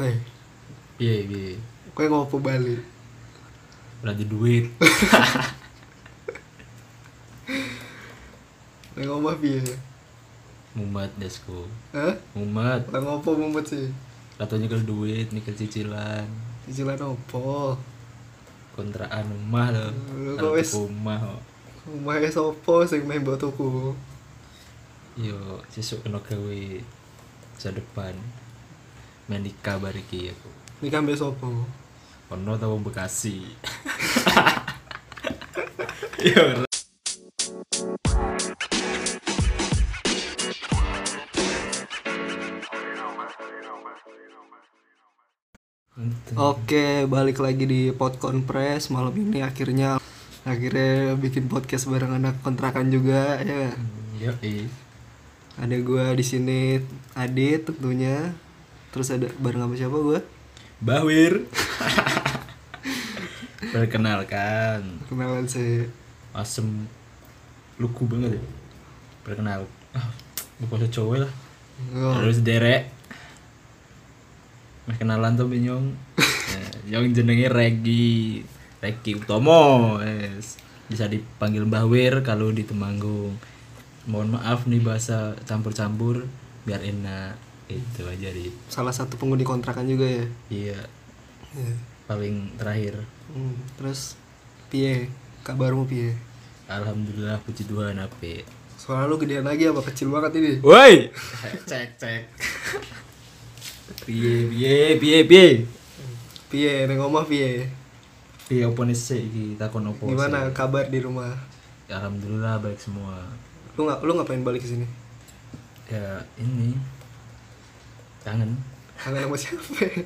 Hei, Piye piye. kowe ngopo Bali? Berarti duit. Nek ngomong piye? Mumet desko. Hah? Mumet. Lah ngopo mumet sih? Katanya nyekel duit, nyekel cicilan. Cicilan opo? Kontrakan rumah. Lu kok Kalau wis- rumah kok. Omahe sopo sing main mbok tuku? Yo, sesuk kena gawe masa depan. Main nikah bariki aku. Nikah mbek sopo? Ono tau wong Bekasi. Yo. Oke, balik lagi di Podcon Press malam ini akhirnya akhirnya bikin podcast bareng anak kontrakan juga ya. Yo, eh. Ada gua di sini Adit tentunya. Terus ada bareng sama siapa gua? Bawir. Perkenalkan, Kenalan sih. asem luku banget ya. Perkenal. Ah, bukan cowok lah. Oh, Terus derek. Mas kenalan tuh binyong. yang jenenge Regi. Regi Utomo. Yes. Bisa dipanggil Mbah Wir kalau di Temanggung. Mohon maaf nih bahasa campur-campur biar enak. Itu aja di. salah satu penghuni kontrakan juga ya. Iya, Ya. paling terakhir. Hmm, terus piye? Kabarmu piye? Alhamdulillah puji Tuhan ape. Suara lu gedean lagi apa kecil banget ini? Woi, cek cek. Piye piye piye piye. Piye ning omah piye? Piye opo nih sih iki takon opo? Gimana kabar di rumah? Ya, Alhamdulillah baik semua. Lu nggak lu ngapain balik ke sini? Ya ini kangen Kangen sama siapa?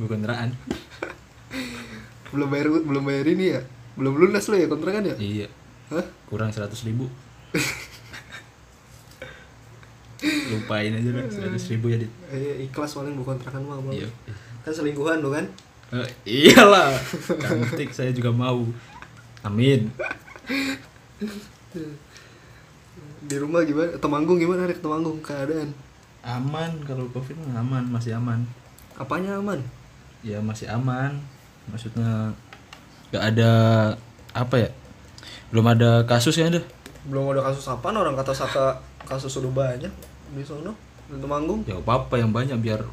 bukan teraan. belum bayar belum bayar ini ya? Belum lunas lo ya kontrakan ya? Iya, Hah? kurang seratus ribu. Lupain aja lah seratus ribu ya dit. Eh, ikhlas paling bu kontrakan mah. Iya. Kan selingkuhan lo kan? Eh, iyalah, cantik saya juga mau. Amin. Di rumah gimana? Temanggung gimana Rek Temanggung keadaan? Aman kalau covid aman masih aman. Apanya aman? Ya masih aman. Maksudnya nggak ada apa ya? Belum ada kasus ya ada. Belum ada kasus apa? Orang kata Saka kasus sudah banyak di sono di Temanggung. Ya apa apa yang banyak biar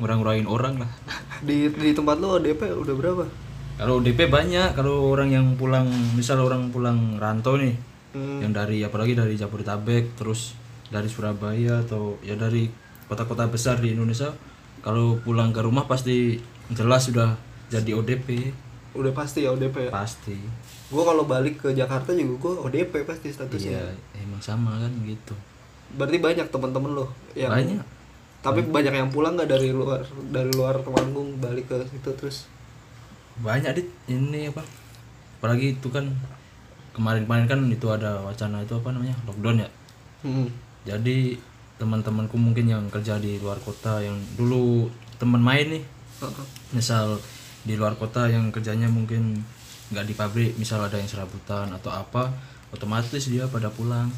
ngurang-ngurangin orang lah. Di di tempat lo DP udah berapa? Kalau DP banyak, kalau orang yang pulang, misal orang pulang rantau nih, Hmm. yang dari apalagi dari Jabodetabek, terus dari Surabaya atau ya dari kota-kota besar di Indonesia, kalau pulang ke rumah pasti jelas sudah jadi ODP, Udah pasti ya ODP ya. pasti. Gue kalau balik ke Jakarta juga gue ODP pasti statusnya. Iya, emang sama kan gitu. Berarti banyak teman-teman lo yang Banyak. Tapi banyak yang pulang nggak dari luar dari luar Temanggung balik ke situ terus. Banyak dit ini apa? Apalagi itu kan kemarin-kemarin kan itu ada wacana itu apa namanya lockdown ya. Hmm. Jadi teman-temanku mungkin yang kerja di luar kota yang dulu teman main nih, misal di luar kota yang kerjanya mungkin nggak di pabrik, misal ada yang serabutan atau apa, otomatis dia pada pulang.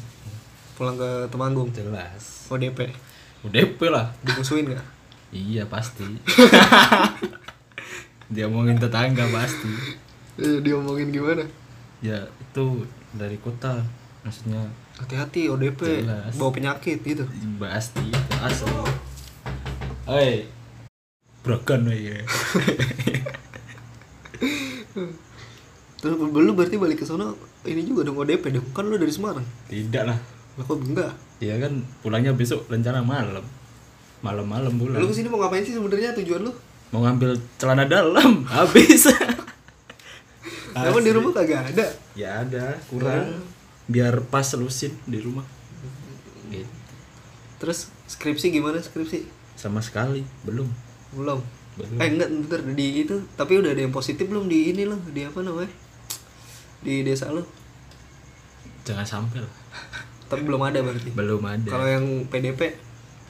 Pulang ke Temanggung. Jelas. ODP. UDP lah. Dimusuhin nggak? Iya pasti. dia omongin tetangga pasti. Eh, diomongin gimana? Ya itu dari kota, maksudnya Hati-hati ODP Jelas. bawa penyakit gitu. pasti asli. Hei, broken ya. Terus belum berarti balik ke sana ini juga dong ODP dong. Kan lu dari Semarang. Tidak lah. Lah kok enggak? Ya kan pulangnya besok rencana malam. Malam-malam pulang. Lu ke sini mau ngapain sih sebenarnya tujuan lu? Mau ngambil celana dalam habis. Emang di rumah kagak ada. Ya ada, kurang. Biar pas lusin di rumah. Gitu. Terus skripsi gimana skripsi? Sama sekali belum. Belum. Belum. Eh enggak bentar di itu tapi udah ada yang positif belum di ini loh di apa namanya di desa lo Jangan sampai lah. tapi belum ada berarti Belum ada. kalau yang PDP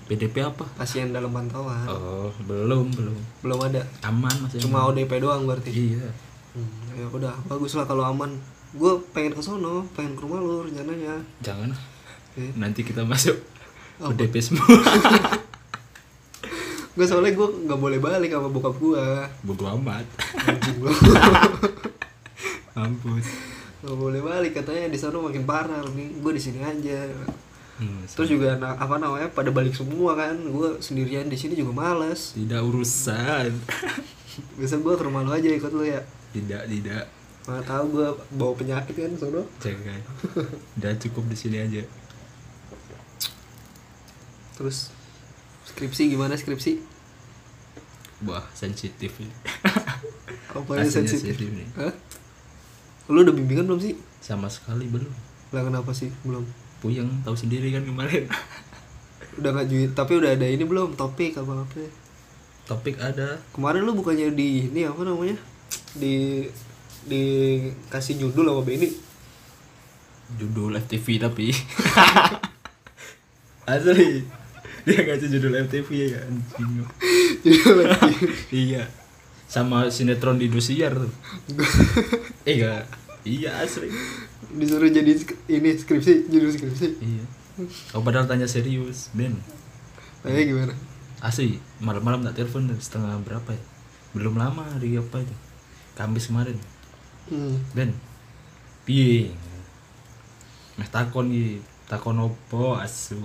PDP apa? pasien dalam pantauan Oh, belum, belum. belum ada Aman masih. cuma ODP doang berarti Iya. hmm, ya udah bagus lah kalau aman gue pengen ke sono pengen ke rumah lo rencananya. Jangan. Eh, Nanti kita masuk Apa? ODP semua. gue soalnya gue nggak boleh balik sama bokap gue bodo amat. Lo mampus nggak boleh balik katanya di sana makin parah. Nih gue di sini aja. Hmm, terus juga na- apa namanya pada balik semua kan. Gue sendirian di sini juga males. Tidak urusan. Biasa gue ke rumah lu aja ikut lu ya. Tidak tidak mana tahu gue bawa penyakit kan sono. Jangan udah cukup di sini aja. Terus skripsi gimana skripsi? Wah sensitif ini. Apa yang sensitif? sensitif nih. Hah? lu udah bimbingan belum sih? Sama sekali belum. Lah kenapa sih? Belum. Puyeng tahu sendiri kan kemarin. Udah ngajuin tapi udah ada ini belum? Topik apa apa? Topik ada. Kemarin lu bukannya di ini apa namanya? Di dikasih judul sama Benny. Judul FTV tapi. Asli. Dia ngasih judul FTV ya anjing iya. Sama sinetron di Indosiar tuh. Iya. Iya asli. Disuruh jadi ini skripsi judul skripsi. Iya. Oh padahal tanya serius Ben. Tanya gimana? Asli malam-malam tak telepon setengah berapa ya? Belum lama hari apa itu? Kamis kemarin hmm. Ben piye? Meh takon iki takon opo asu?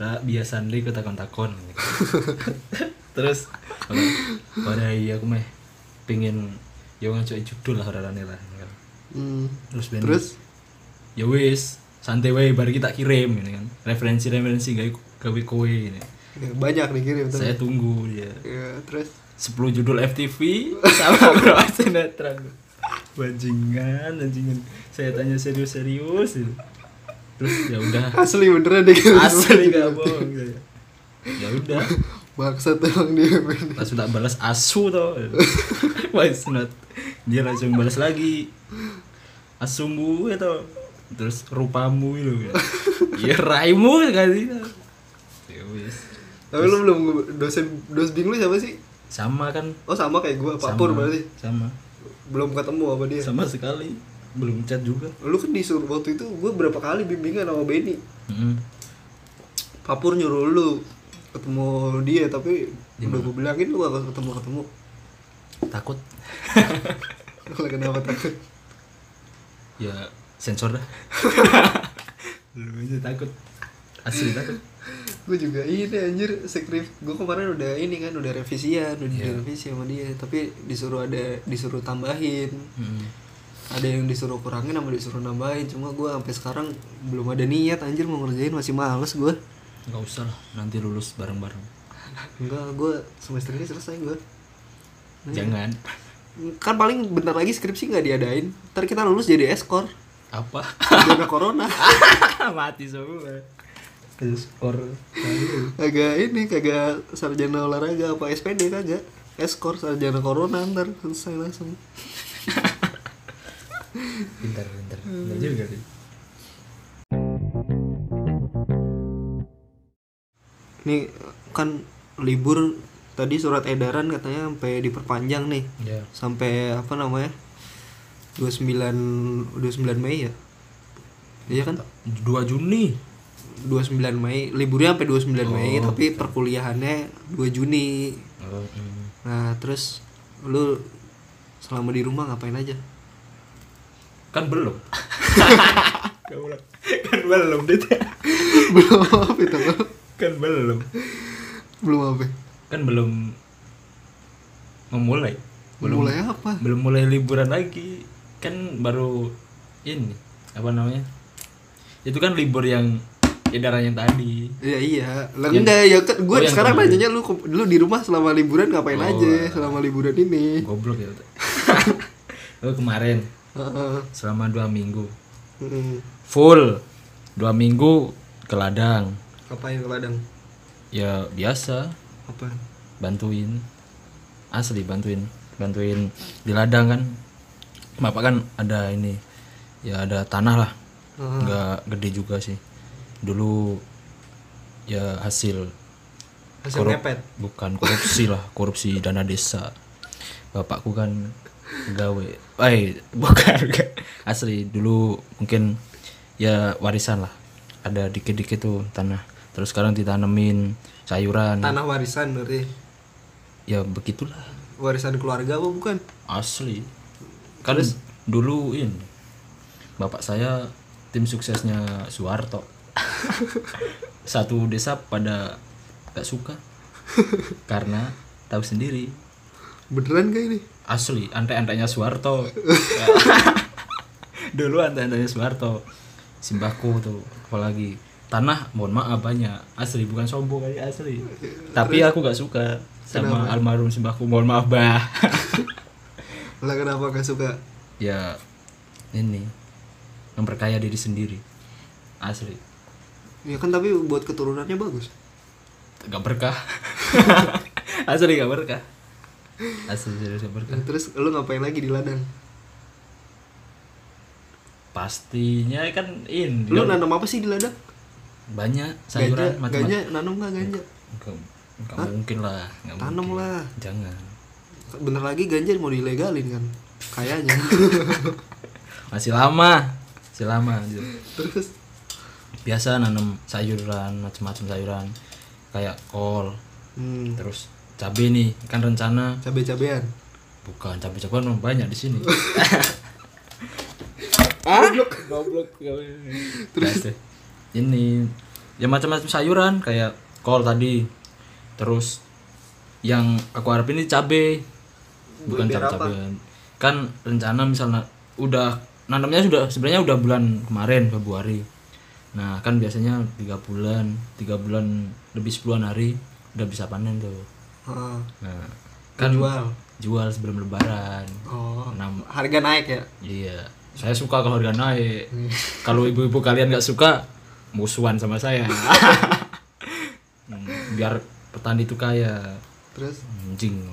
Ra biasa nih ke takon takon terus pada iya aku meh pingin yo ngacoki judul lah rarane lah Hmm. terus Ben terus? ya wis santai wae bar kita kirim ini kan. Referensi referensi gawe gawe kowe ini ya, banyak nih kirim tuh. saya tunggu dia ya terus? 10 judul FTV sama berapa sinetron bajingan anjingan. Saya tanya serius-serius gitu. terus ya udah. Asli beneran deh kirim asli gak bohong saya. Ya udah. Bangsat emang dia. Pas udah balas asu tuh why not. Dia langsung balas lagi. Asumu itu terus rupamu itu ya. Ya raimu sih ya wis. Tapi lu belum dosen dosbing lu siapa sih? sama kan. Oh sama kayak gua, Pak Pur berarti. sama Belum ketemu sama dia. sama sekali belum chat juga Lu kan disuruh waktu itu gua berapa kali bimbingan sama Benny. Mm-mm. Pak Pur nyuruh lu ketemu dia tapi Di udah gua bilangin lu gak ketemu ketemu. takut kenapa takut? ya sensor dah lu aja takut asli takut gue juga ini anjir skrip gue kemarin udah ini kan udah revisian udah Iya. direvisi sama dia tapi disuruh ada disuruh tambahin. Mm. ada yang disuruh kurangin sama disuruh nambahin cuma gue sampai sekarang belum ada niat anjir mau ngerjain masih males gue nggak usah lah nanti lulus bareng-bareng. Enggak gue semester ini selesai gue jangan. Kan paling bentar lagi skripsi nggak diadain ntar kita lulus jadi eskor apa? Jaga corona. Mati semua skor. Kagak ini kagak sarjana olahraga apa SPD kagak eskor sarjana corona ntar selesai langsung. Pintar pintar. Pintar juga sih. Nih kan libur tadi surat edaran katanya sampai diperpanjang nih. Ya sampai apa namanya? 29 29 Mei ya? Iya kan? 2 Juni 29 Mei liburnya sampai 29 Mei Oh, tapi perkuliahannya 2 Juni. Oh, mm. nah terus lu selama di rumah ngapain aja? Kan belum. Kan belum dit. Belum apa itu kan belum. Belum apa? Kan belum memulai. Belum mulai apa? belum mulai liburan lagi. Kan baru ini apa namanya? Itu kan libur yang edaran yang tadi. Iya iya, lah Yang- enggak ya kan gue Oh, yang sekarang nanyanya lu lu di rumah selama liburan ngapain Oh, aja ah. selama liburan ini? goblok ya Lu kemarin. Heeh. selama dua minggu. Heeh. full. Dua minggu ke ladang. Ngapain ke ladang? ya biasa. Apa? bantuin. Asli bantuin. Bantuin di ladang kan. Bapak kan ada ini ya ada tanah lah. Nggak gede juga sih dulu ya hasil Hasil korup- ngepet. bukan korupsi lah korupsi dana desa. Bapakku kan gawe eh bukan asli. Dulu mungkin ya warisan lah. Ada dikit-dikit tuh tanah. Terus sekarang ditanemin sayuran. Tanah warisan berarti. ya begitulah. Warisan keluarga apa bukan? Asli. Kan dulu ini bapak saya tim suksesnya Soeharto satu desa pada gak suka karena tahu sendiri. Beneran gak ini? Asli antek-anteknya Soeharto dulu antek-anteknya Soeharto simbahku tuh apalagi. Tanah mohon maaf banyak. Asli bukan sombong kali asli. Tapi aku gak suka sama almarhum simbahku mohon maaf bah lah kenapa gak suka? Ya ini. Memperkaya diri sendiri. Asli ya kan tapi buat keturunannya bagus. Gak berkah. Asli gak berkah. Asli serius gak berkah. Nah, terus lu ngapain lagi di ladang? Pastinya kan ini. Lu nanam apa sih di ladang? Banyak ganja sayuran macam-macam. ganja nanam nggak ganja? Enggak, enggak mungkin lah, enggak Tanam mungkin. lah. Jangan. bentar lagi ganja mau dilegalin kan? Kayaknya. Masih lama. Masih lama terus Biasa nanam sayuran, macam-macam sayuran. Kayak kol, hmm, terus cabe nih, kan rencana cabe-cabean bukan cabe-cabean memang banyak di sini. goblok Goblok Terus deh. Ini ya macam-macam sayuran kayak kol tadi. Terus yang aku harapin ini cabe. Bukan apa? cabe-cabean. Kan rencana misalnya udah nanamnya sudah sebenarnya udah bulan kemarin Februari. Nah, kan biasanya tiga bulan, tiga bulan lebih 10 hari udah bisa panen tuh. Ah, Nah, kan jual jual sebelum lebaran. oh Enam harga naik ya Iya, saya suka kalau harga naik. kalau ibu-ibu kalian nggak suka, musuhan sama saya. Hmm, Biar petani itu kaya. terus Anjing.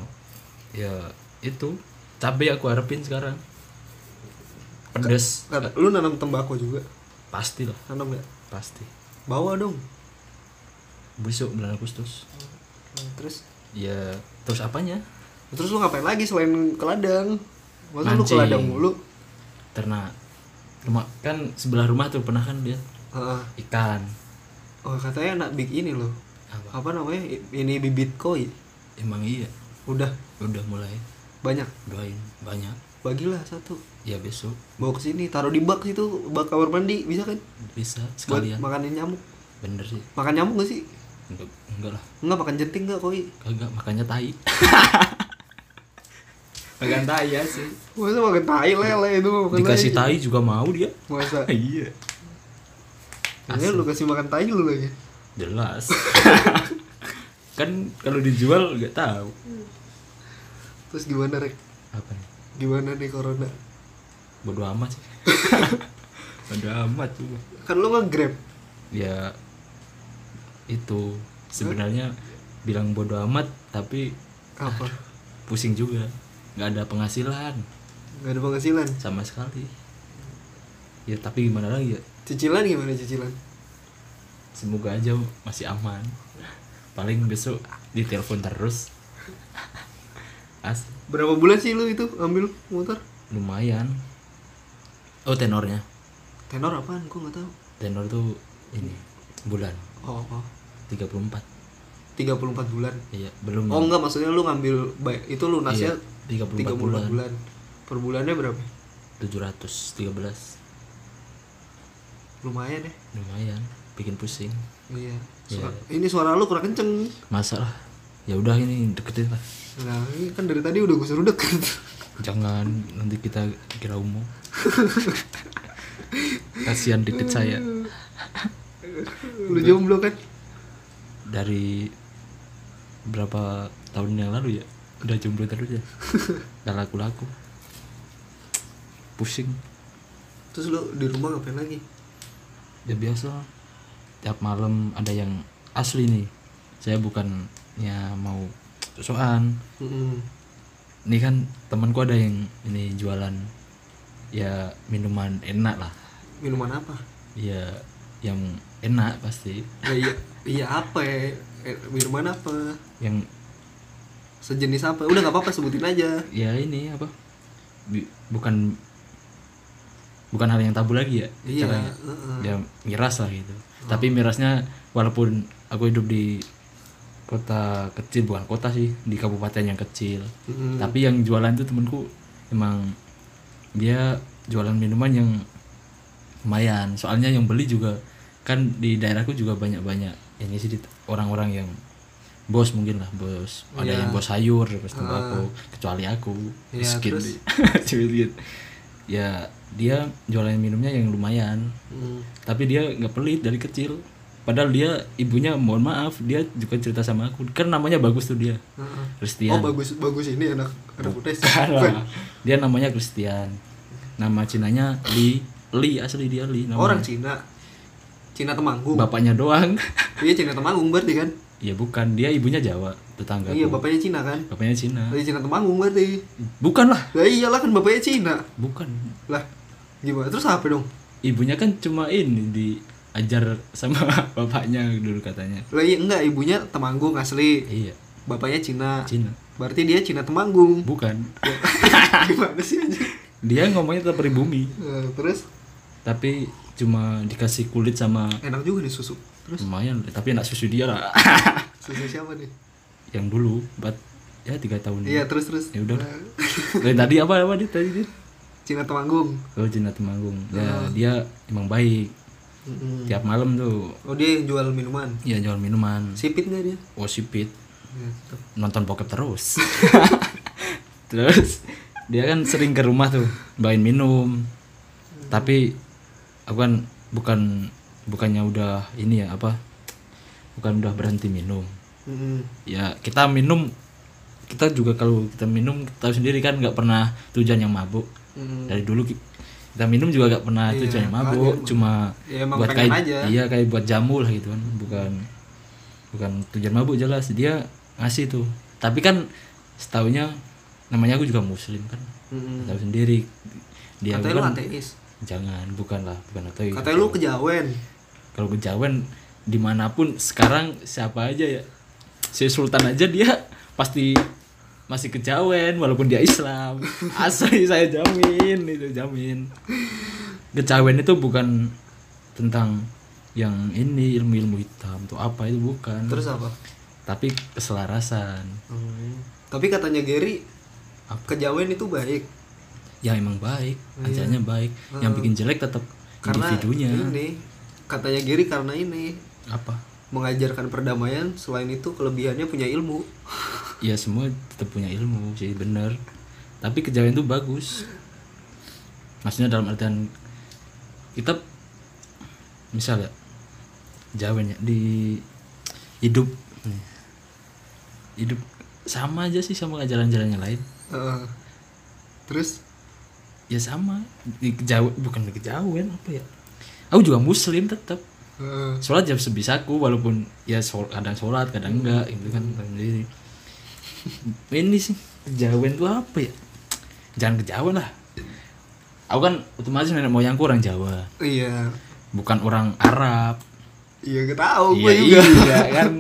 Ya, itu cabai aku harapin sekarang. Pedas kan, lu nanam tembakau juga pasti lah, nanam nggak pasti. bawa dong Besok bulan Agustus. Nah, terus Ya, terus apanya? terus lu ngapain lagi selain ke ladang masa lu ke Mancing. ladang mulu Ternak. Rumah kan sebelah rumah tuh pernah kan dia Ah, ikan. oh katanya nak big ini loh Apa? apa namanya ini bibit koi Emang iya. udah Udah mulai banyak doain banyak. Bagilah satu. Ya besok. Bawa ke sini taruh di bak situ bak kamar mandi bisa kan? Bisa buat sekalian. makanin nyamuk. Bener sih. Makan nyamuk gak sih? Enggak enggak lah. Enggak makan jenting enggak koi? Kagak makanya tai. Makan tai ya sih. Masa makan tai lele itu makan dikasih tai. tai juga mau dia. Masa? Iya. Kayaknya lu kasih makan tai lu lagi. Jelas. Kan kalau dijual nggak tahu. Terus gimana rek? Apa nih gimana nih corona? Bodo amat sih. Bodo amat juga kan lu nge-grab. Ya itu. Sebenarnya bilang bodo amat tapi apa? pusing juga. Nggak ada penghasilan. Nggak ada penghasilan? Sama sekali. Ya tapi gimana lagi ya? Cicilan gimana cicilan? Semoga aja masih aman. Paling besok ditelepon terus. As berapa bulan sih lu itu ambil motor lumayan. Oh tenornya. Tenor apaan? Gua nggak tahu. Tenor tuh ini bulan. Oh oh. 34 34 bulan? Iya belum. Oh enggak maksudnya lu ngambil baik itu lunasnya iya, 34, 34 bulan, bulan. per bulannya berapa? 713 lumayan ya? Lumayan bikin pusing. Iya. Iya. Suara- ini suara lu kurang kenceng. Masa lah ya udah ini deketin lah. Nah ini kan dari tadi udah gue suruh deket. Jangan nanti kita kira umum. Kasihan dikit saya. Lu jomblo kan? Dari berapa tahun yang lalu ya udah jomblo terus ya. Gak laku-laku. Pusing. Terus lu di rumah ngapain lagi? Ya biasa. Tiap malam ada yang asli nih. Saya bukannya mau soan Mm-mm. ini kan temanku ada yang ini jualan ya minuman enak lah. Minuman apa? Ya yang enak pasti. Ya iya iya apa? Ya Eh, minuman apa? Yang sejenis apa? Udah nggak apa-apa sebutin aja. Ya ini apa? Bukan bukan hal yang tabu lagi ya iya caranya. heeh. ya miras lah gitu. Tapi mirasnya walaupun aku hidup di kota kecil bukan kota sih di kabupaten yang kecil. Mm-mm. tapi yang jualan itu temenku emang dia jualan minuman yang lumayan. Soalnya yang beli juga kan di daerahku juga banyak banyak ini sih orang-orang yang bos mungkin lah bos. Ada Iya. yang bos sayur bos tembakau kecuali aku. Iya, miskin. terus? ya dia jualan minumnya yang lumayan. Mm. tapi dia nggak pelit dari kecil padahal dia ibunya mohon maaf dia juga cerita sama aku kan namanya bagus tuh dia. Christian Oh bagus bagus ini anak anak. Bukan dia namanya Christian nama Cinanya Li Li asli dia Li nama Orang Cina. Cina Temanggung. bapaknya doang Iya Cina Temanggung berarti kan? ya bukan dia ibunya Jawa tetangga Iya bapaknya Cina kan? bapaknya Cina Berarti Cina Temanggung berarti. bukan lah Lah iyalah kan bapaknya Cina. bukan Lah gimana? Terus apa dong? ibunya kan cuma ini diajar sama bapaknya dulu katanya Lah iya enggak ibunya Temanggung asli. iya Bapaknya Cina. Cina Berarti dia Cina Temanggung. bukan gimana sih anjing? dia ngomongnya tetap pribumi Eh, terus tapi cuma dikasih kulit sama enak juga nih susu. Terus lumayan tapi enak susu dia lah susu siapa nih? yang dulu empat ya tiga tahun Iya terus terus. ya udah Eh, dari tadi apa apa dia tadi dia Cina Temanggung. oh Cina Temanggung ya Ah. dia emang baik Mm-mm. tiap malam tuh Oh dia jual minuman. ya jual minuman Sipit nggak dia? oh sipit Ya, nonton bokep terus terus dia kan sering ke rumah tuh bawain minum tapi aku kan bukan bukannya udah ini ya apa bukan udah berhenti minum Mm-mm. ya kita minum kita juga kalau kita minum tahu sendiri kan nggak pernah tujuan yang mabuk Mm. dari dulu kita minum juga nggak pernah Iya, makanya mabuk emang. cuma Ya, buat kayak aja. iya kayak buat jamu lah gitu kan bukan bukan tujuan mabuk jelas dia ngasih tuh tapi kan setahunya namanya aku juga muslim kan Mm-mm. tahu sendiri dia Katanya lu kan ateis. jangan bukan lah bukan ateis Katanya lu kejawen. kalau kejawen di mana pun sekarang siapa aja ya si Sultan aja dia pasti masih kejawen walaupun dia Islam. Asli saya jamin itu jamin. Kejawen itu bukan tentang yang ini ilmu-ilmu hitam tuh apa itu bukan. Terus apa? tapi keselarasan. Hmm. Tapi katanya Gary Apa? kejawen itu baik. Ya emang baik. Ajaranya baik. Yang bikin jelek tetap karena individunya. ini katanya Gary karena ini. Apa mengajarkan perdamaian selain itu kelebihannya punya ilmu. ya semua tetap punya ilmu sih bener tapi kejawen itu bagus. Maksudnya dalam artian kita misal ya jawen ya di hidup hidup sama aja sih sama ajaran-ajaran yang lain. Eh, terus? Ya sama di kejawen bukan di kejawen apa ya? Aku juga muslim tetap eh, sholat jam sebisaku walaupun ya sol- kadang sholat kadang enggak gitu kan sendiri ini sih kejawen tuh apa ya? Jangan kejawen lah. Aku kan otomatis nenek moyangku orang Jawa. Iya. Bukan orang Arab. Iya gak tahu iya gue juga. iya kan.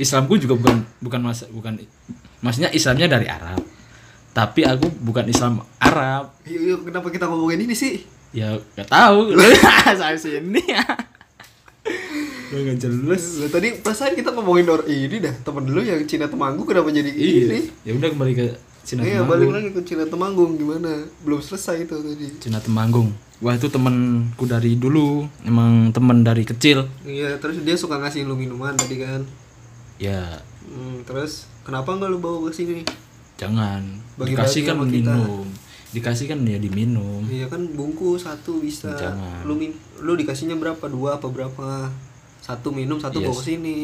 Islamku juga bukan bukan mas bukan maksudnya Islamnya dari Arab. Tapi aku bukan Islam Arab. Iya, iya, kenapa kita ngomongin ini sih? ya gak tahu. Saya sini. ya nggak jelas Lah, tadi perasaan kita ngomongin or ini dah temen dulu yang Cina Temanggung kenapa jadi Iya. ini? Ya udah kembali ke Cina Iya Temanggung. balik lagi ke Cina Temanggung gimana? Belum selesai itu tadi. Cina Temanggung. Wah itu temenku dari dulu, emang temen dari kecil. Iya terus dia suka ngasih lu minuman tadi kan. Ya Hmm, terus kenapa nggak lu bawa ke sini? jangan. Bagi-bagi Dikasih kan sama kita. minum. Dikasih kan ya diminum. Iya kan bungkus satu bisa. Jangan. Lu min lu dikasihnya berapa? Dua apa berapa? Satu minum, satu Yes. bawa ke sini.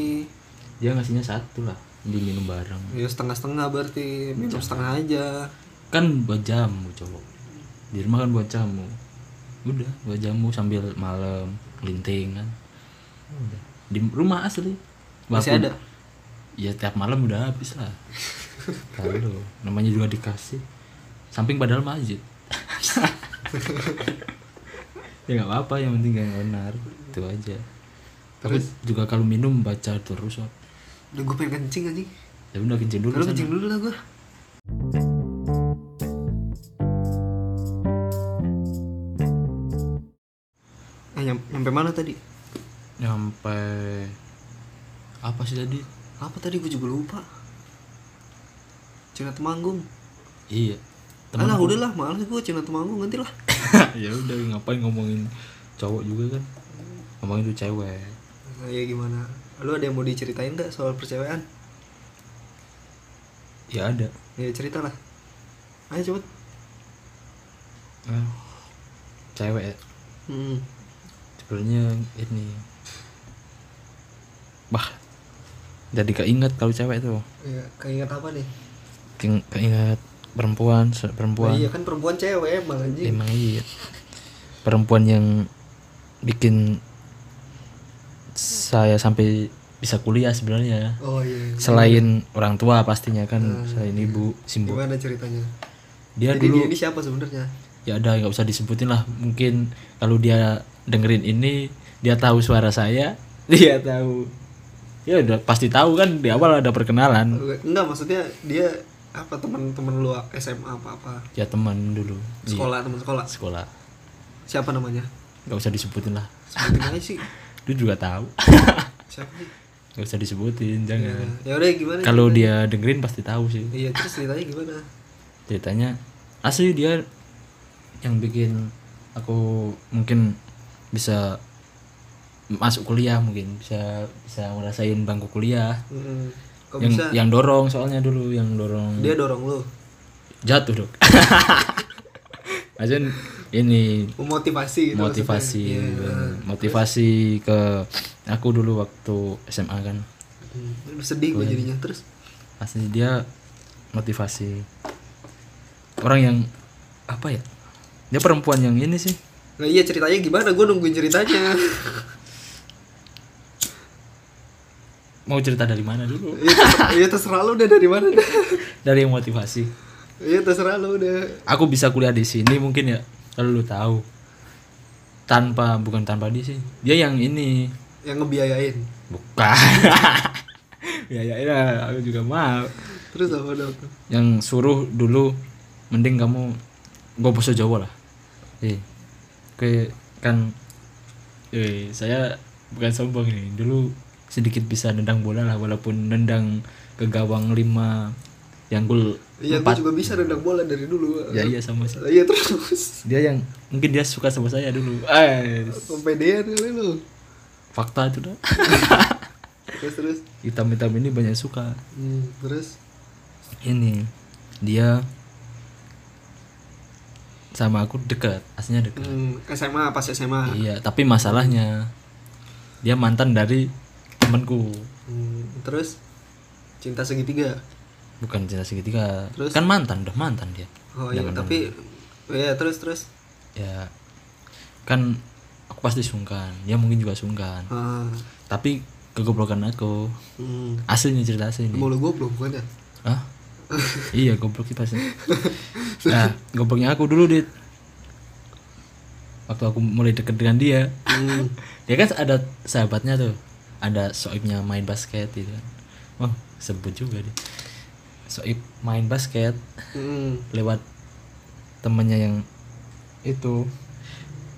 Dia ngasihnya satu lah, diminum bareng. Ya setengah-setengah berarti minum setengah aja. Kan buat jamu cowok. Di rumah kan buat jamu. Udah buat jamu sambil malam linting kan. Udah. Di rumah asli. Masih Walaupun- ada. Ya tiap malam udah habis lah. Kalau namanya juga dikasih. Samping padahal masjid. ya nggak apa-apa yang penting gak benar itu aja. Tapi juga kalau minum baca terus. Wak. Udah gue pengen kencing anjing. Ya udah kencing dulu Lu sana. kencing dulu lah gue. Eh, nyam- nyampe mana tadi? Nyampe apa sih tadi? apa tadi gue juga lupa Cina Temanggung iya Alah udahlah males gue Cina Temanggung nanti lah ya udah ngapain ngomongin cowok juga kan ngomongin tuh cewek ya gimana? Lu ada yang mau diceritain gak soal percewean ya ada. Ya cerita lah ayo cepet. Ah, cewek ya. hmm. sebenarnya ini bah jadi keinget kalau cewek tuh. Ya keinget apa nih? Keing- keinget perempuan se- Nah, perempuan. Iya kan perempuan cewek emang anjing. Emang iya. Perempuan yang bikin saya sampai bisa kuliah sebenarnya. Oh iya selain orang tua pastinya kan selain ibu simbu gimana ceritanya? Dia jadi dulu dia ini siapa sebenarnya? Ya udah nggak usah disebutin lah. Mungkin kalau dia dengerin ini dia tahu suara saya dia tahu. Ya udah pasti tahu kan di awal ada perkenalan. Enggak maksudnya dia apa teman-teman lu SMA apa apa? Ya teman dulu. Sekolah teman sekolah? Sekolah. Siapa namanya? Nggak usah disebutin lah. Sebutin aja sih dia juga tahu. Siapa? Sih nggak usah disebutin jangan. Ya udah gimana kalau dia dengerin pasti tahu sih. Iya terus ceritanya gimana? Ceritanya asli dia yang bikin aku mungkin bisa masuk kuliah mungkin bisa bisa ngerasain bangku kuliah. Mm-mm. kok yang bisa? yang dorong soalnya dulu yang dorong. Dia dorong lu? Jatuh dok. Maksudnya ini memotivasi gitu motivasi maksudnya. Iya. motivasi ke aku dulu waktu SMA kan Hmm, sedih gue jadinya terus pasti dia motivasi orang yang apa ya dia perempuan yang ini sih Nah iya ceritanya gimana? Gue nungguin ceritanya. mau cerita dari mana dulu Iya terserah, iya, lu udah dari mana dari yang motivasi Iya terserah lu udah. aku bisa kuliah di sini mungkin ya kalau lu tahu. Tanpa bukan tanpa dia sih. Dia yang ini. Yang ngebiayain. bukan. Ya ya ya aku juga mau. Terus apa dong? yang suruh dulu mending kamu gue bahasa Jawa lah. Eh oke kan eh saya bukan sombong ini. Dulu sedikit bisa nendang bola lah walaupun nendang ke gawang lima yang gol Iya gue juga bisa nendang bola dari dulu. ya iya sama sih Iya terus. dia yang mungkin dia suka sama saya dulu eh Kepedean lu. fakta itu dah Terus terus. hitam-hitam ini banyak suka Hmm, terus. ini dia sama aku dekat aslinya dekat Hmm, SMA pas SMA. iya tapi masalahnya dia mantan dari temanku Hmm, terus cinta segitiga. Bukan cinta segitiga. Terus? kan mantan udah mantan dia. Oh iya tapi ya terus terus. ya kan aku pasti sungkan. Dia mungkin juga sungkan. Ah, tapi kegoblokan aku. Hmm. aslinya cerita asli ini Mau lu goblok bukan ya? Hah? iya goblok sih. Pasti nah gobloknya aku dulu dit. Waktu aku mulai deket dengan dia. Hmm. dia kan ada sahabatnya tuh. Ada soibnya main basket gitu kan. Wah sebut juga dia soib main basket Hmm. lewat temennya yang itu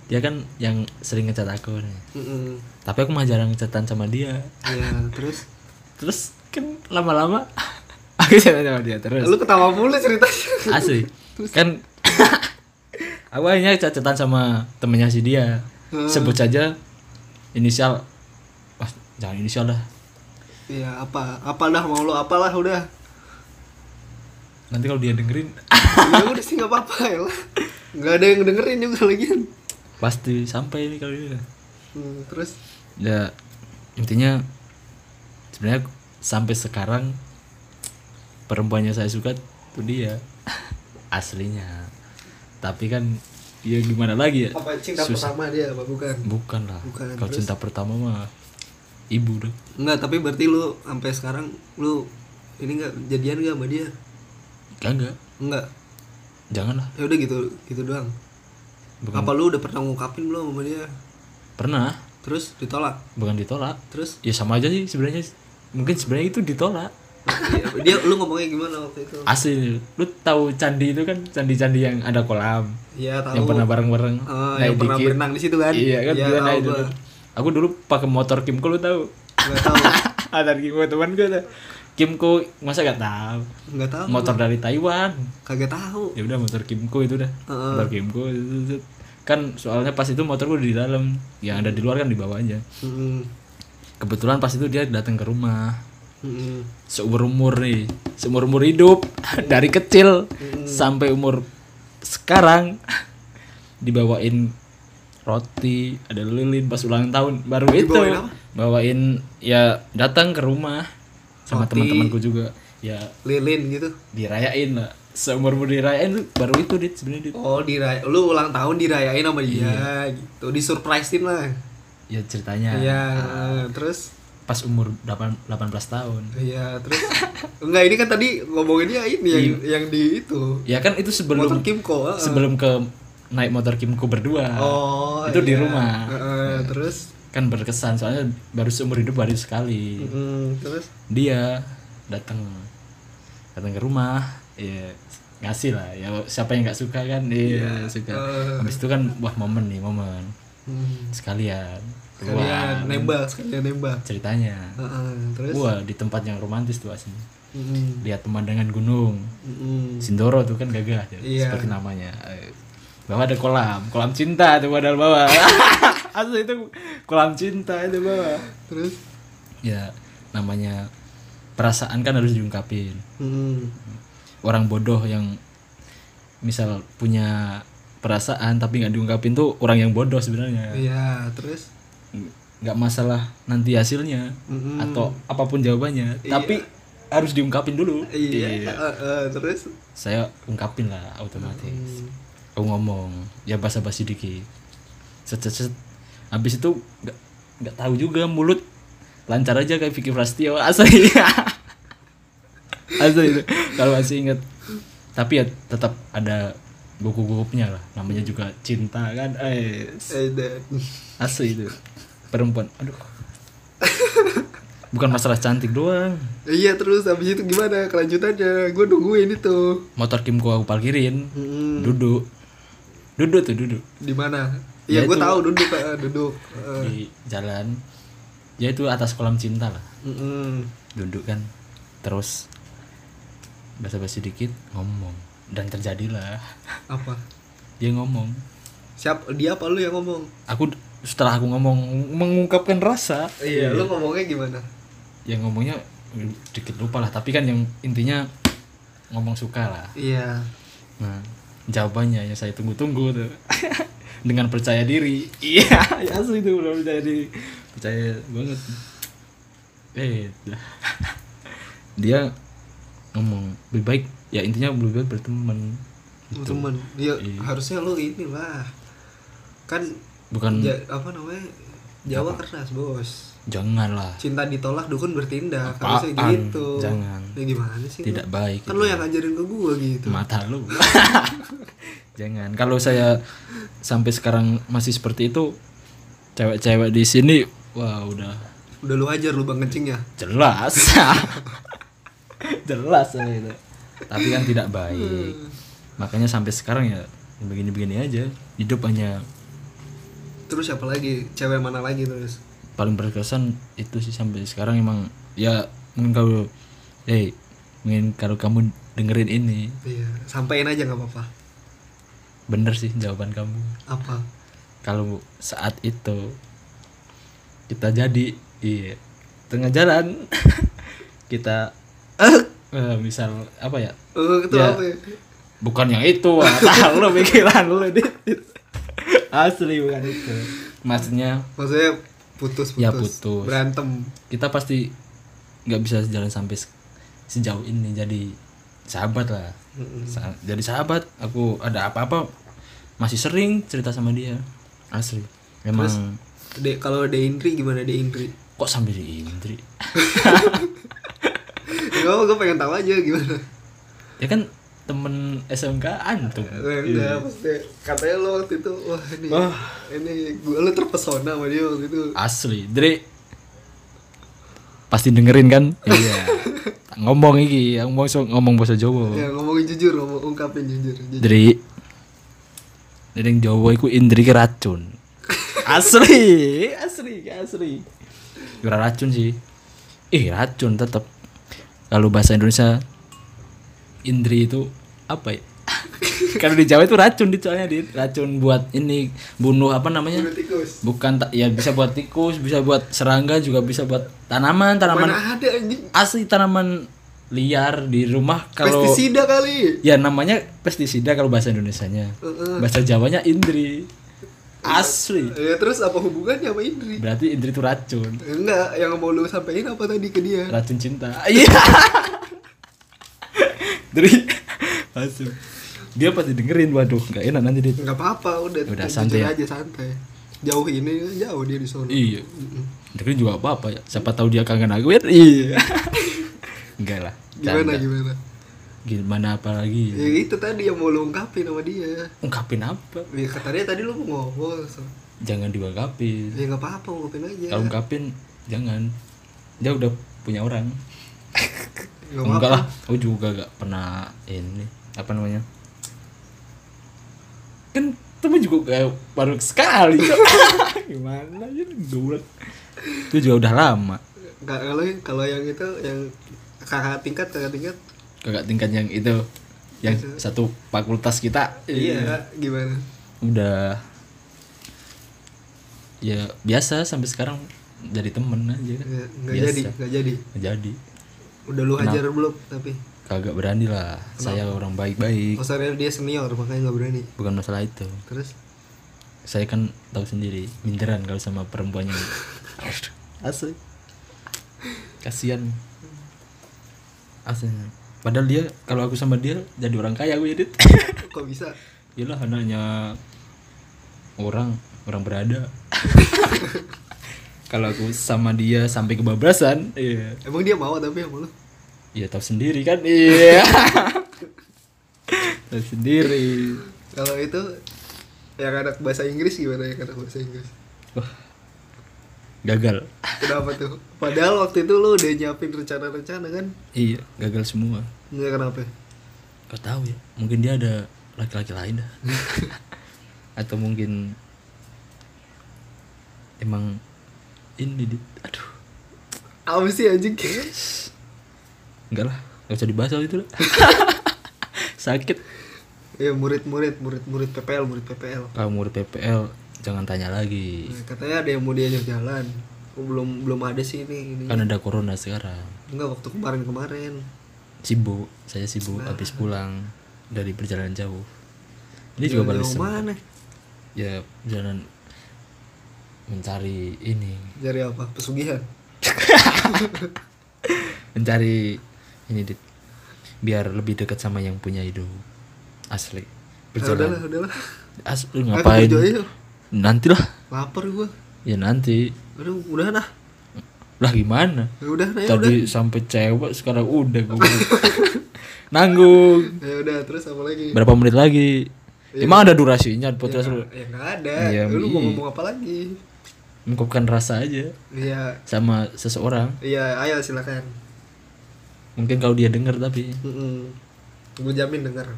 dia kan yang sering ngecat aku nih Hmm. tapi aku mah jarang ngecatan sama dia Ya, terus terus kan lama-lama aku chatan sama dia terus lu ketawa mulu ceritanya. asli kan aku akhirnya catatan sama temennya si dia Hmm. sebut saja inisial wah jangan inisial dah Iya, apa? Apa dah mau lu apalah udah. Nanti kalau dia dengerin ya udah sih nggak apa-apa ya lah. Nggak ada yang dengerin juga lagian. pasti sampai ini kalau dia Hmm, terus ya intinya sebenarnya sampai sekarang perempuan yang saya suka itu dia aslinya tapi kan ya gimana lagi ya apa cinta Susah. pertama dia apa bukan? bukan lah Bukan, kalau cinta pertama mah ibu dong Enggak, tapi berarti lu sampai sekarang lu ini enggak jadian enggak sama dia? Enggak, enggak Enggak. janganlah Ya udah gitu, gitu doang. bukan Apa lu udah pernah ngungkapin belum sama dia? pernah Terus ditolak. bukan ditolak Terus ya sama aja sih sebenarnya mungkin sebenarnya itu ditolak dia, dia lu ngomongnya gimana waktu itu? asli lu tahu candi itu kan candi-candi yang ada kolam Iya, tahu. yang pernah bareng-bareng Oh, naik yang pernah dikit. berenang di situ kan? iya kan Iya, dia tahu naik gua. dulu aku dulu pakai motor Kimco lu tahu Enggak tahu. Ada Kimco teman gue tuh. Kimco masa gak tahu. nggak tahu Motor dari Taiwan. kagak tahu Ya udah motor Kimco itu dah. Heeh. Motor Kimco kan soalnya pas itu motor gue di dalam, yang ada di luar kan di bawah aja. Kebetulan pas itu dia datang ke rumah. Seumur umur nih, seumur umur hidup dari kecil sampai umur sekarang dibawain roti, ada lilin pas ulang tahun baru itu apa? bawain ya datang ke rumah sama teman-temanku juga. Ya lilin gitu. dirayain lah seumur umur dirayain tuh baru itu dit sebenarnya dit. Oh diray lu ulang tahun dirayain sama dia Iya. gitu. Disurprisein lah. Ya ceritanya. Iya terus? Pas umur 8, 18 tahun. Iya terus? Enggak ini kan tadi ngomonginnya ini yang yang di itu. Ya kan itu sebelum motor Kimco heeh. sebelum ke naik motor Kimco berdua. Oh itu di iya. rumah. Heeh, terus kan berkesan soalnya baru seumur hidup baru sekali. Mm, terus? Dia datang datang ke rumah ya ngasih lah ya siapa yang nggak suka kan? Iya suka. Eh. habis itu kan wah momen nih momen. Hmm, sekalian. Sekalian Wah, nembak sekalian nembak. ceritanya. Heeh, terus? Wah di tempat yang romantis tuh asli. Mm, lihat pemandangan gunung. Mm, Sindoro tuh kan gagah ya, Iya. seperti namanya Bawah ada kolam. Kolam cinta tuh padahal bawah. Asli itu kolam cinta itu bawah. Terus? Ya namanya perasaan kan harus diungkapin. Mm, orang bodoh yang misal punya perasaan tapi nggak diungkapin tuh orang yang bodoh sebenarnya. Iya terus? Nggak masalah nanti hasilnya Mm-mm. atau apa pun jawabannya tapi harus diungkapin dulu. Iya heeh, heeh, terus? Saya ungkapin lah otomatis. Mm, aku ngomong ya basa-basi dikit. Set set set. Habis itu nggak nggak tahu juga mulut lancar aja kayak Vicky Prastio. Asli. Asli. Itu kalau masih inget tapi ya tetap ada gugup-gugupnya lah. Namanya juga cinta kan? Eh asli itu. Perempuan. Aduh. Bukan masalah cantik doang. Iya terus habis itu gimana? Kelanjutannya? Gue nungguin itu. Motor Kimco aku parkirin. Mm, duduk duduk tuh duduk. Di mana? Ya iya gue tahu duduk eh, duduk. Heeh. di jalan. Ya itu atas kolam cinta lah. Mm-mm. duduk kan. Terus basa-basi dikit ngomong. Dan terjadilah apa? Dia ngomong. Siap dia apa lu yang ngomong? Aku setelah aku ngomong mengungkapkan rasa. Iya lu ngomongnya gimana? Yang ngomongnya dikit lupa lah. Tapi kan yang intinya ngomong suka lah. Iya. Nah jawabannya yang saya tunggu-tunggu tuh. Dengan percaya diri. Iya ya asli itu udah percaya diri. Percaya banget. Eh dia ngomong lebih baik. Ya intinya lebih baik berteman. Gitu. temen ya Iya. harusnya lu inilah. Kan bukan ja- apa namanya Jawa keras bos. Jangan lah cinta ditolak dukun bertindak. Apaan? harusnya gitu. Jangan. ya gimana sih? Tidak baik kan lu yang ngajarin ke gua gitu. Mata lu. Jangan. Kalau saya sampai sekarang masih seperti itu cewek-cewek di sini wah udah. Udah lu ajar lu bang kencingnya jelas. Jelas saya itu. Tapi kan tidak baik. Makanya sampai sekarang ya begini-begini aja. Hidup hanya terus siapa lagi cewek mana lagi terus paling berkesan itu sih sampai sekarang emang ya mungkin kalau hey mungkin kalau kamu dengerin ini iya sampein aja nggak apa-apa bener sih jawaban kamu apa kalau saat itu kita jadi iya tengah jalan kita eh, misal apa ya oh itu Ya. apa ya? bukan yang itu tahu lo pikiran lo. Asli bukan itu. Maksudnya? Maksudnya putus putus, Ya, putus. berantem. Kita pasti nggak bisa jalan sampai se- sejauh ini. Jadi sahabat lah. Mm-mm. Sa- jadi sahabat aku ada apa-apa masih sering cerita sama dia. Asli. Emang De, kalau De Indri gimana De Indri? Kok sambil di Indri? Gak gue pengen tahu aja gimana. Ya kan temen SMK antum. Eh, Enggak, maksudnya katanya lo waktu itu Wah ini Wah. Ini gue lo terpesona sama dia waktu itu. Asli Dri pasti dengerin kan? Iya. Ngomong iki ngomong so- ngomong bahasa Jawa. Ya ngomongin jujur, ngomong ungkapin jujur, jujur. Dri dari Jawa iku Indri racun. Asli asli asli. Ora racun sih. Ih racun tetap kalau bahasa Indonesia indri itu apa ya? Kalau di Jawa itu racun di soalnya di racun buat ini bunuh apa namanya? Tikus. Bukan ya bisa buat tikus bisa buat serangga juga bisa buat tanaman tanaman mana ada anjing? asli tanaman liar di rumah kalau pestisida kali. Ya namanya pestisida kalau bahasa Indonesianya. Heeh. bahasa Jawanya indri. Asli. Ya terus apa hubungannya sama Indri? Berarti indri itu racun. Enggak yang mau lu sampein apa tadi ke dia? Racun cinta. Iya. Dari langsung dia pasti dengerin waduh nggak enak nanti dia. Nggak apa-apa udah Udah, santai ya. aja santai. Jauh ini jauh dia di sana iya. Dengerin juga apa apa ya. Siapa tahu dia kangen aku ya iya. Enggak lah gimana gimana? Gimana apa lagi? Ya itu tadi yang mau lu ungkapin sama dia. Ungkapin apa? Ya kata dia tadi lu mau ngomong so. jangan diungkapin. Ya nggak apa-apa ungkapin aja. Kalau ungkapin jangan. Dia udah punya orang. Nggak enggak apa-apa. lah aku juga gak pernah ini apa namanya? Kan temen juga kayak baru sekali. Gimana ya goblok itu juga udah lama. Kalau kalau yang itu yang kakak tingkat kakak tingkat? Kakak tingkat yang itu yang satu fakultas kita. Iya gimana? Udah. Ya biasa sampai sekarang jadi temen aja. Kan Ya, nggak Biasa. jadi nggak jadi. Nggak jadi udah lu hajar belum? Tapi kagak berani lah. Saya orang baik-baik. Masalahnya dia senior makanya nggak berani. Bukan masalah itu. Terus? Saya kan tahu sendiri minderan kalau sama perempuan yang asli. Kasihan. Aslinya. Padahal dia kalau aku sama dia jadi orang kaya aku jadi kok bisa? Yalah anaknya orang orang berada kalau aku sama dia sampai kebablasan iya. Emang dia mau tapi sama lu? Ya tahu sendiri kan? Iya. Tahu sendiri. Kalau itu yang anak bahasa Inggris gimana yang anak bahasa Inggris? Wah gagal. Kenapa tuh? Padahal waktu itu lu udah nyiapin rencana-rencana kan? Iya gagal semua. Nggak kenapa? Gak tahu ya. Mungkin dia ada laki-laki lain dah. Atau mungkin emang ini di aduh. Apa sih anjing? Enggak lah gak usah dibahas itu lah. Sakit. Ya murid-murid murid-murid PPL murid PPL kalau murid PPL jangan tanya lagi. Nah, katanya ada yang mau diajak jalan. Oh, belum belum ada sih ini ini. Kan ada corona sekarang. Enggak waktu kemarin-kemarin sibuk saya sibuk habis pulang dari perjalanan jauh. Ini juga balik mana? Ya perjalanan mencari ini. Cari apa? Pesugihan? Mencari ini dit. Biar lebih dekat sama yang punya hidup. Asli. Berjalan. udahlah udahlah asli ngapain? nanti lah lapar gua. Ya nanti. Aduh udah nah lah gimana? Ya udah nah ya udah. tadi sampai cewek sekarang udah gue nanggung. Ya udah terus apa lagi? Berapa menit lagi? Emang ada durasinya podcast ya, lu? ya nggak ada. Iya, lu mau iya. ngomong apa lagi mengungkapkan rasa aja iya. sama seseorang. Iya ayo silakan. Mungkin kalau dia denger tapi gue jamin denger.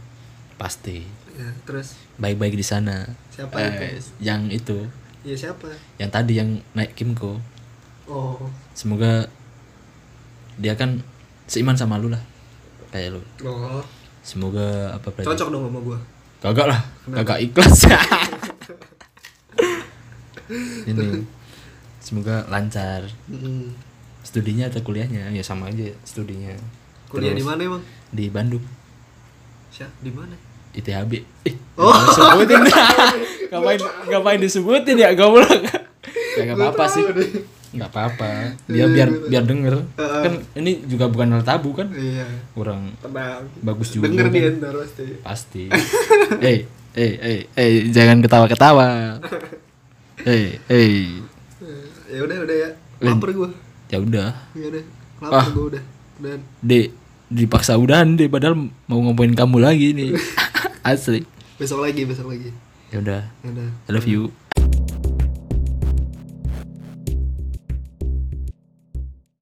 Pasti. Ya terus? Baik-baik di sana. Siapa Eh, itu? yang itu. Iya siapa? Yang tadi yang naik Kimco. Oh. Semoga dia kan seiman sama lu lah. Kayak lu. Oh. Semoga apa berarti cocok dong sama gua. Kagak lah. Kagak ikhlas ini semoga lancar. Mm. studinya atau kuliahnya? Ya sama aja studinya. Kuliah di mana emang? di Bandung. Syah, di mana? ITHB eh Oh. disebutin. Ngapain ngapain disebutin ya goblok ya nggak apa-apa sih. nggak apa-apa. Dia biar biar denger. Heeh. kan ini juga bukan hal tabu kan? Iya. Kurang tenang bagus juga denger kan? dia ntar pasti. Pasti. Eh eh eh eh jangan ketawa-ketawa eh eh ya udah udah ya. Lapar gua. Ya udah. Ya udah lapar Ah. gua udah. Dan dek dipaksa udahan deh padahal mau ngomongin kamu lagi nih? Asli. Besok lagi besok lagi. Ya udah. Ya udah. I love you